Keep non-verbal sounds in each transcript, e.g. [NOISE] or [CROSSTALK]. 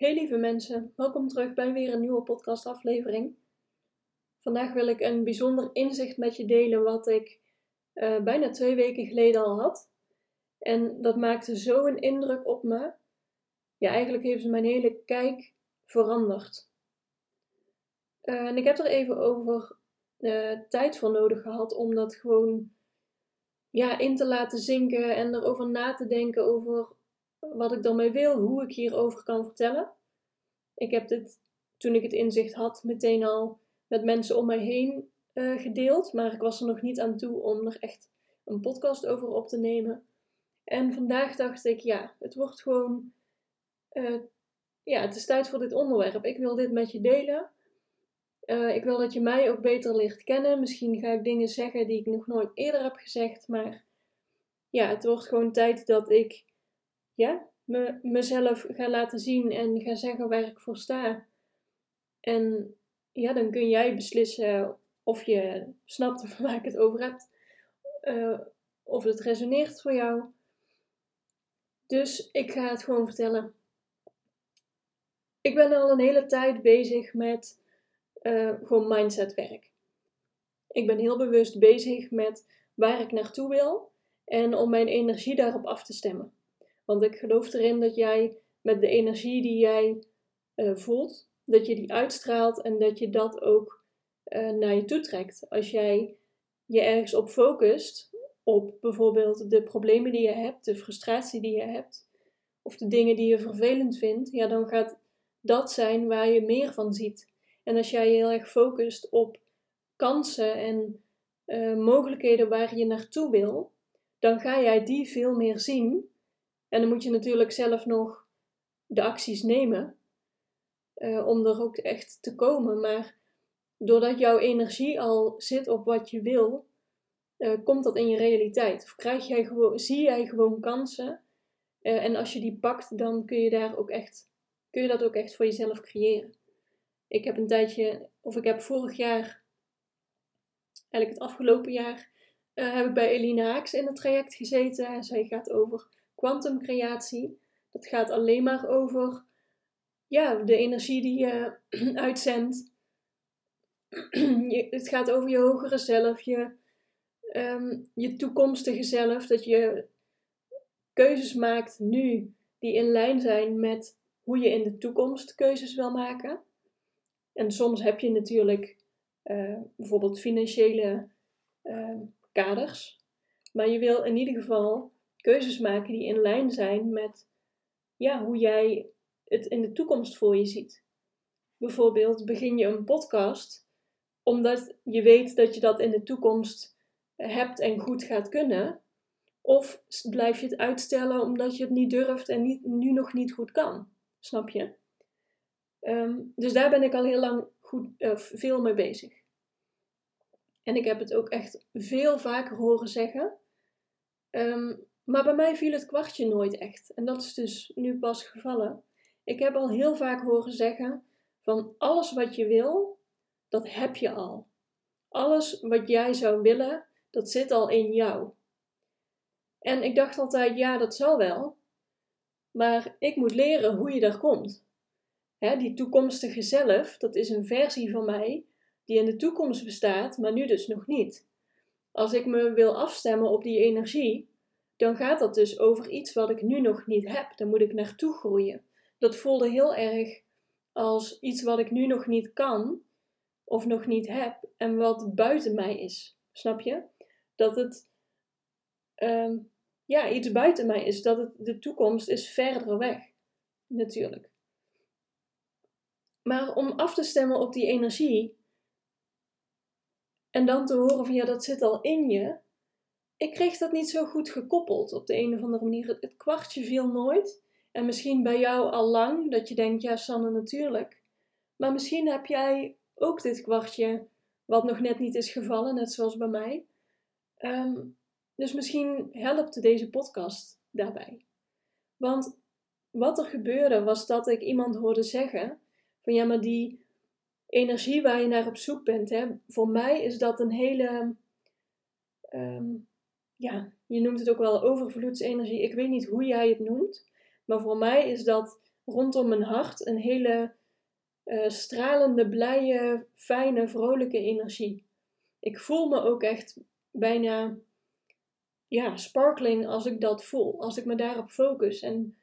Hey lieve mensen, welkom terug bij weer een nieuwe podcastaflevering. Vandaag wil ik een bijzonder inzicht met je delen wat ik uh, bijna twee weken geleden al had. En dat maakte zo een indruk op me. Ja, eigenlijk heeft mijn hele kijk veranderd. Uh, en ik heb er even over uh, tijd voor nodig gehad om dat gewoon ja, in te laten zinken en erover na te denken over wat ik daarmee wil, hoe ik hierover kan vertellen. Ik heb dit, toen ik het inzicht had, meteen al met mensen om mij heen uh, gedeeld, maar ik was er nog niet aan toe om er echt een podcast over op te nemen. En vandaag dacht ik, ja, het wordt gewoon, uh, ja, het is tijd voor dit onderwerp. Ik wil dit met je delen. Uh, ik wil dat je mij ook beter leert kennen. Misschien ga ik dingen zeggen die ik nog nooit eerder heb gezegd, maar ja, het wordt gewoon tijd dat ik ja, me, mezelf ga laten zien en ga zeggen waar ik voor sta. En ja, dan kun jij beslissen of je snapt [LAUGHS] waar ik het over heb. Uh, of het resoneert voor jou. Dus ik ga het gewoon vertellen. Ik ben al een hele tijd bezig met uh, gewoon mindsetwerk. Ik ben heel bewust bezig met waar ik naartoe wil en om mijn energie daarop af te stemmen. Want ik geloof erin dat jij met de energie die jij uh, voelt, dat je die uitstraalt en dat je dat ook uh, naar je toe trekt. Als jij je ergens op focust, op bijvoorbeeld de problemen die je hebt, de frustratie die je hebt, of de dingen die je vervelend vindt, ja, dan gaat dat zijn waar je meer van ziet. En als jij je heel erg focust op kansen en uh, mogelijkheden waar je naartoe wil, dan ga jij die veel meer zien en dan moet je natuurlijk zelf nog de acties nemen uh, om er ook echt te komen. Maar doordat jouw energie al zit op wat je wil, uh, komt dat in je realiteit. Of krijg jij gewoon, zie jij gewoon kansen. Uh, en als je die pakt, dan kun je, daar ook echt, kun je dat ook echt voor jezelf creëren. Ik heb een tijdje, of ik heb vorig jaar, eigenlijk het afgelopen jaar, heb ik bij Elina Haaks in het traject gezeten. En zij gaat over kwantumcreatie. Dat gaat alleen maar over ja, de energie die je [CLEARS THROAT] uitzendt. het gaat over je hogere zelf, je, um, je toekomstige zelf. Dat je keuzes maakt nu die in lijn zijn met hoe je in de toekomst keuzes wil maken. En soms heb je natuurlijk uh, bijvoorbeeld financiële uh, kaders. Maar je wil in ieder geval keuzes maken die in lijn zijn met ja, hoe jij het in de toekomst voor je ziet. Bijvoorbeeld begin je een podcast omdat je weet dat je dat in de toekomst hebt en goed gaat kunnen. Of blijf je het uitstellen omdat je het niet durft en niet, nu nog niet goed kan. Snap je? Um, dus daar ben ik al heel lang goed, uh, veel mee bezig. En ik heb het ook echt veel vaker horen zeggen. Um, maar bij mij viel het kwartje nooit echt. En dat is dus nu pas gevallen. Ik heb al heel vaak horen zeggen: van alles wat je wil, dat heb je al. Alles wat jij zou willen, dat zit al in jou. En ik dacht altijd: ja, dat zal wel. Maar ik moet leren hoe je daar komt. die toekomstige zelf, dat is een versie van mij die in de toekomst bestaat, maar nu dus nog niet. Als ik me wil afstemmen op die energie, dan gaat dat dus over iets wat ik nu nog niet heb. Daar moet ik naartoe groeien. Dat voelde heel erg als iets wat ik nu nog niet kan of nog niet heb en wat buiten mij is. Snap je? Dat het um, ja, iets buiten mij is. Dat het, de toekomst is verder weg. Natuurlijk. Maar om af te stemmen op die energie en dan te horen van ja, dat zit al in je ik kreeg dat niet zo goed gekoppeld op de een of andere manier. Het kwartje viel nooit. En misschien bij jou al lang dat je denkt, ja, Sanne, natuurlijk. Maar misschien heb jij ook dit kwartje wat nog net niet is gevallen, net zoals bij mij. Ehm, dus misschien helpt deze podcast daarbij. Want wat er gebeurde was dat ik iemand hoorde zeggen: van ja, maar die energie waar je naar op zoek bent, hè, voor mij is dat een hele. Ehm, ja, je noemt het ook wel overvloedsenergie. Ik weet niet hoe jij het noemt. Maar voor mij is dat rondom mijn hart een hele uh, stralende, blije, fijne, vrolijke energie. Ik voel me ook echt bijna ja, sparkling als ik dat voel, als ik me daarop focus. En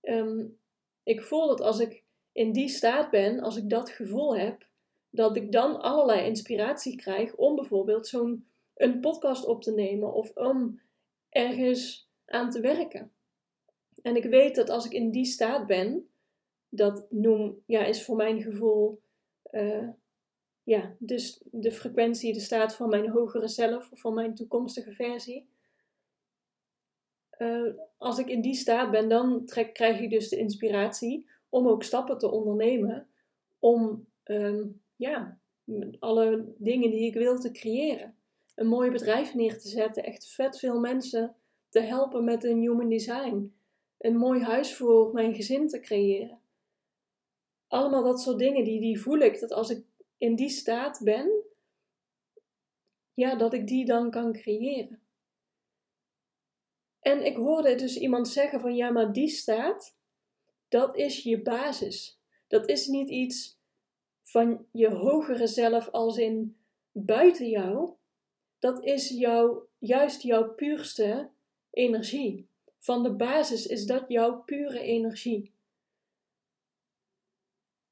ehm, ik voel dat als ik in die staat ben, als ik dat gevoel heb, dat ik dan allerlei inspiratie krijg om bijvoorbeeld zo'n een podcast op te nemen of om ergens aan te werken. En ik weet dat als ik in die staat ben, dat noem, ja, is voor mijn gevoel, uh, ja, dus de frequentie, de staat van mijn hogere zelf of van mijn toekomstige versie. Uh, als ik in die staat ben, dan krijg ik dus de inspiratie om ook stappen te ondernemen om um, ja, alle dingen die ik wil te creëren. Een mooi bedrijf neer te zetten, echt vet veel mensen te helpen met een human design. Een mooi huis voor mijn gezin te creëren. Allemaal dat soort dingen, die, die voel ik dat als ik in die staat ben, ja, dat ik die dan kan creëren. En ik hoorde dus iemand zeggen van ja, maar die staat, dat is je basis. Dat is niet iets van je hogere zelf als in buiten jou. Dat is jouw, juist jouw puurste energie. Van de basis is dat jouw pure energie.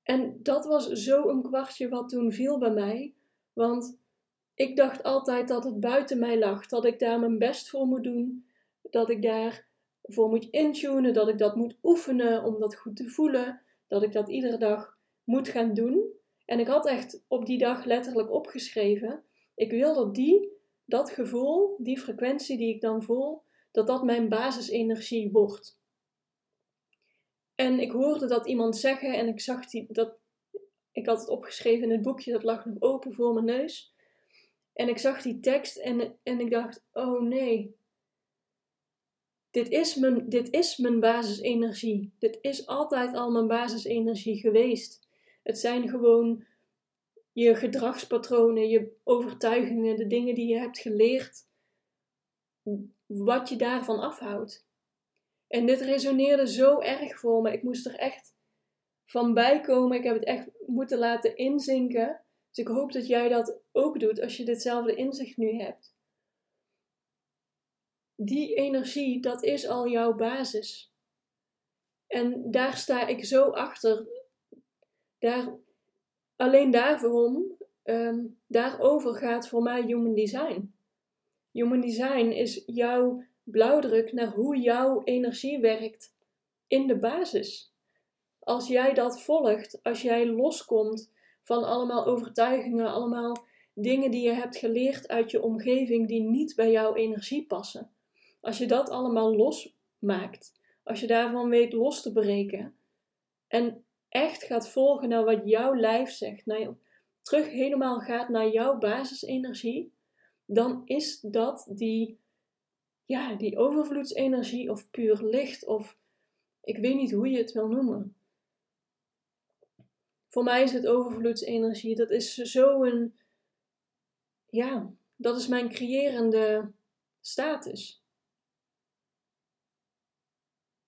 En dat was zo een kwartje wat toen viel bij mij. Want ik dacht altijd dat het buiten mij lag. Dat ik daar mijn best voor moet doen. Dat ik daarvoor moet intunen. Dat ik dat moet oefenen om dat goed te voelen. Dat ik dat iedere dag moet gaan doen. En ik had echt op die dag letterlijk opgeschreven. Ik wil dat die, dat gevoel, die frequentie die ik dan voel, dat dat mijn basisenergie wordt. En ik hoorde dat iemand zeggen en ik zag die, dat. Ik had het opgeschreven in het boekje, dat lag nog open voor mijn neus. En ik zag die tekst en, en ik dacht: oh nee. Dit is, mijn, dit is mijn basisenergie. Dit is altijd al mijn basisenergie geweest. Het zijn gewoon je gedragspatronen, je overtuigingen, de dingen die je hebt geleerd, wat je daarvan afhoudt. En dit resoneerde zo erg voor me. Ik moest er echt van bijkomen. Ik heb het echt moeten laten inzinken. Dus ik hoop dat jij dat ook doet als je ditzelfde inzicht nu hebt. Die energie, dat is al jouw basis. En daar sta ik zo achter. Daar, alleen daarom, um, daarover gaat voor mij Human Design. Human Design is jouw blauwdruk naar hoe jouw energie werkt in de basis. Als jij dat volgt, als jij loskomt van allemaal overtuigingen, allemaal dingen die je hebt geleerd uit je omgeving die niet bij jouw energie passen. Als je dat allemaal losmaakt, als je daarvan weet los te breken en echt gaat volgen naar wat jouw lijf zegt, naar, terug helemaal gaat naar jouw basisenergie, dan is dat die ja, die overvloedsenergie of puur licht of ik weet niet hoe je het wil noemen. Voor mij is het overvloedsenergie, dat is zo een, ja, dat is mijn creërende status.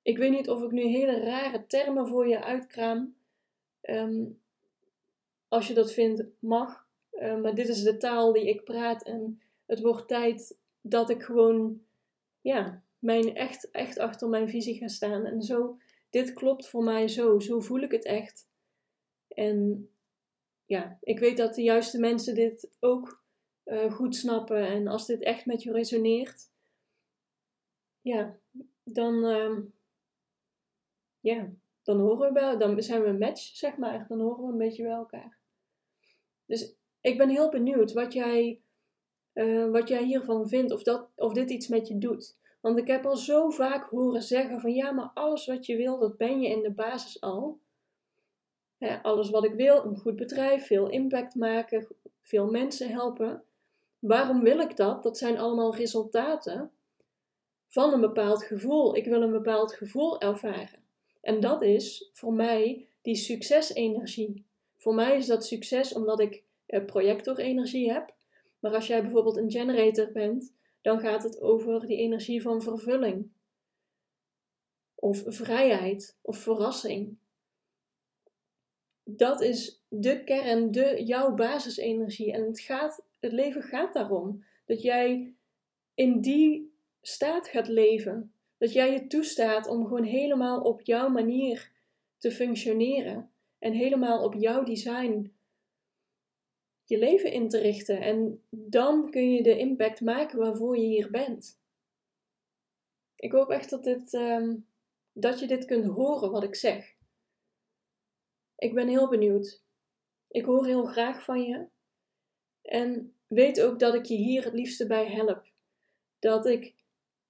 Ik weet niet of ik nu hele rare termen voor je uitkraam. Ehm, als je dat vindt, mag. Uh, maar dit is de taal die ik praat en het wordt tijd dat ik gewoon ja, mijn echt, echt achter mijn visie gaan staan. En zo, dit klopt voor mij zo. Zo voel ik het echt. En ja, ik weet dat de juiste mensen dit ook uh, goed snappen. En als dit echt met je resoneert, ja, dan, uh, ja, dan horen we wel, dan zijn we een match, zeg maar. Dan horen we een beetje bij elkaar. Dus ik ben heel benieuwd wat jij uh, wat jij hiervan vindt, of, dat, of dit iets met je doet. Want ik heb al zo vaak horen zeggen van ja, maar alles wat je wil, dat ben je in de basis al. alles wat ik wil, een goed bedrijf, veel impact maken, veel mensen helpen. Waarom wil ik dat? Dat zijn allemaal resultaten van een bepaald gevoel. Ik wil een bepaald gevoel ervaren. En dat is voor mij die succesenergie. Voor mij is dat succes omdat ik eh, projectorenergie heb. Maar als jij bijvoorbeeld een generator bent, dan gaat het over die energie van vervulling. Of vrijheid of verrassing. Dat is de kern, de, jouw basisenergie. En het, gaat, het leven gaat daarom. Dat jij in die staat gaat leven. Dat jij je toestaat om gewoon helemaal op jouw manier te functioneren. En helemaal op jouw design je leven in te richten. En dan kun je de impact maken waarvoor je hier bent. Ik hoop echt dat, dit, ehm, dat je dit kunt horen wat ik zeg. Ik ben heel benieuwd. Ik hoor heel graag van je. En weet ook dat ik je hier het liefste bij help. Dat ik,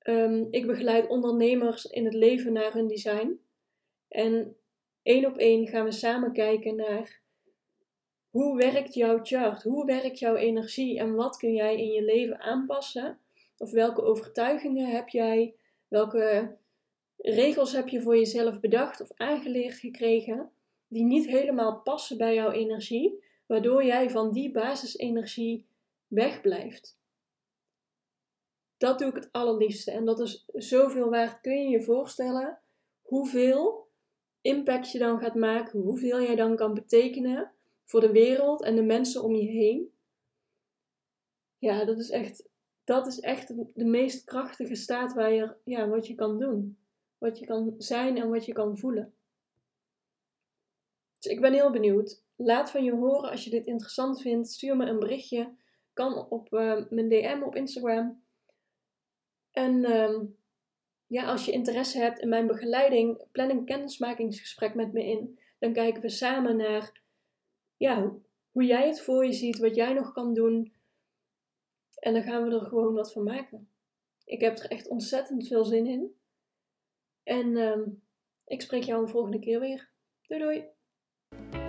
um, ik begeleid ondernemers in het leven naar hun design. En één op één gaan we samen kijken naar hoe werkt jouw chart? Hoe werkt jouw energie? En wat kun jij in je leven aanpassen? Of welke overtuigingen heb jij? Welke regels heb je voor jezelf bedacht of aangeleerd gekregen? Die niet helemaal passen bij jouw energie, waardoor jij van die basisenergie wegblijft. Dat doe ik het allerliefste. En dat is zoveel waard. Kun je je voorstellen hoeveel impact je dan gaat maken, hoeveel jij dan kan betekenen voor de wereld en de mensen om je heen. Ja, dat is echt, dat is echt de meest krachtige staat waar je, ja, wat je kan doen. Wat je kan zijn en wat je kan voelen. Dus ik ben heel benieuwd. Laat van je horen als je dit interessant vindt. Stuur me een berichtje. Kan op uh, mijn DM op Instagram. En uh, ja, als je interesse hebt in mijn begeleiding, plan een kennismakingsgesprek met me in. Dan kijken we samen naar ja, hoe jij het voor je ziet, wat jij nog kan doen. En dan gaan we er gewoon wat van maken. Ik heb er echt ontzettend veel zin in. En uh, ik spreek jou een volgende keer weer. Doei doei!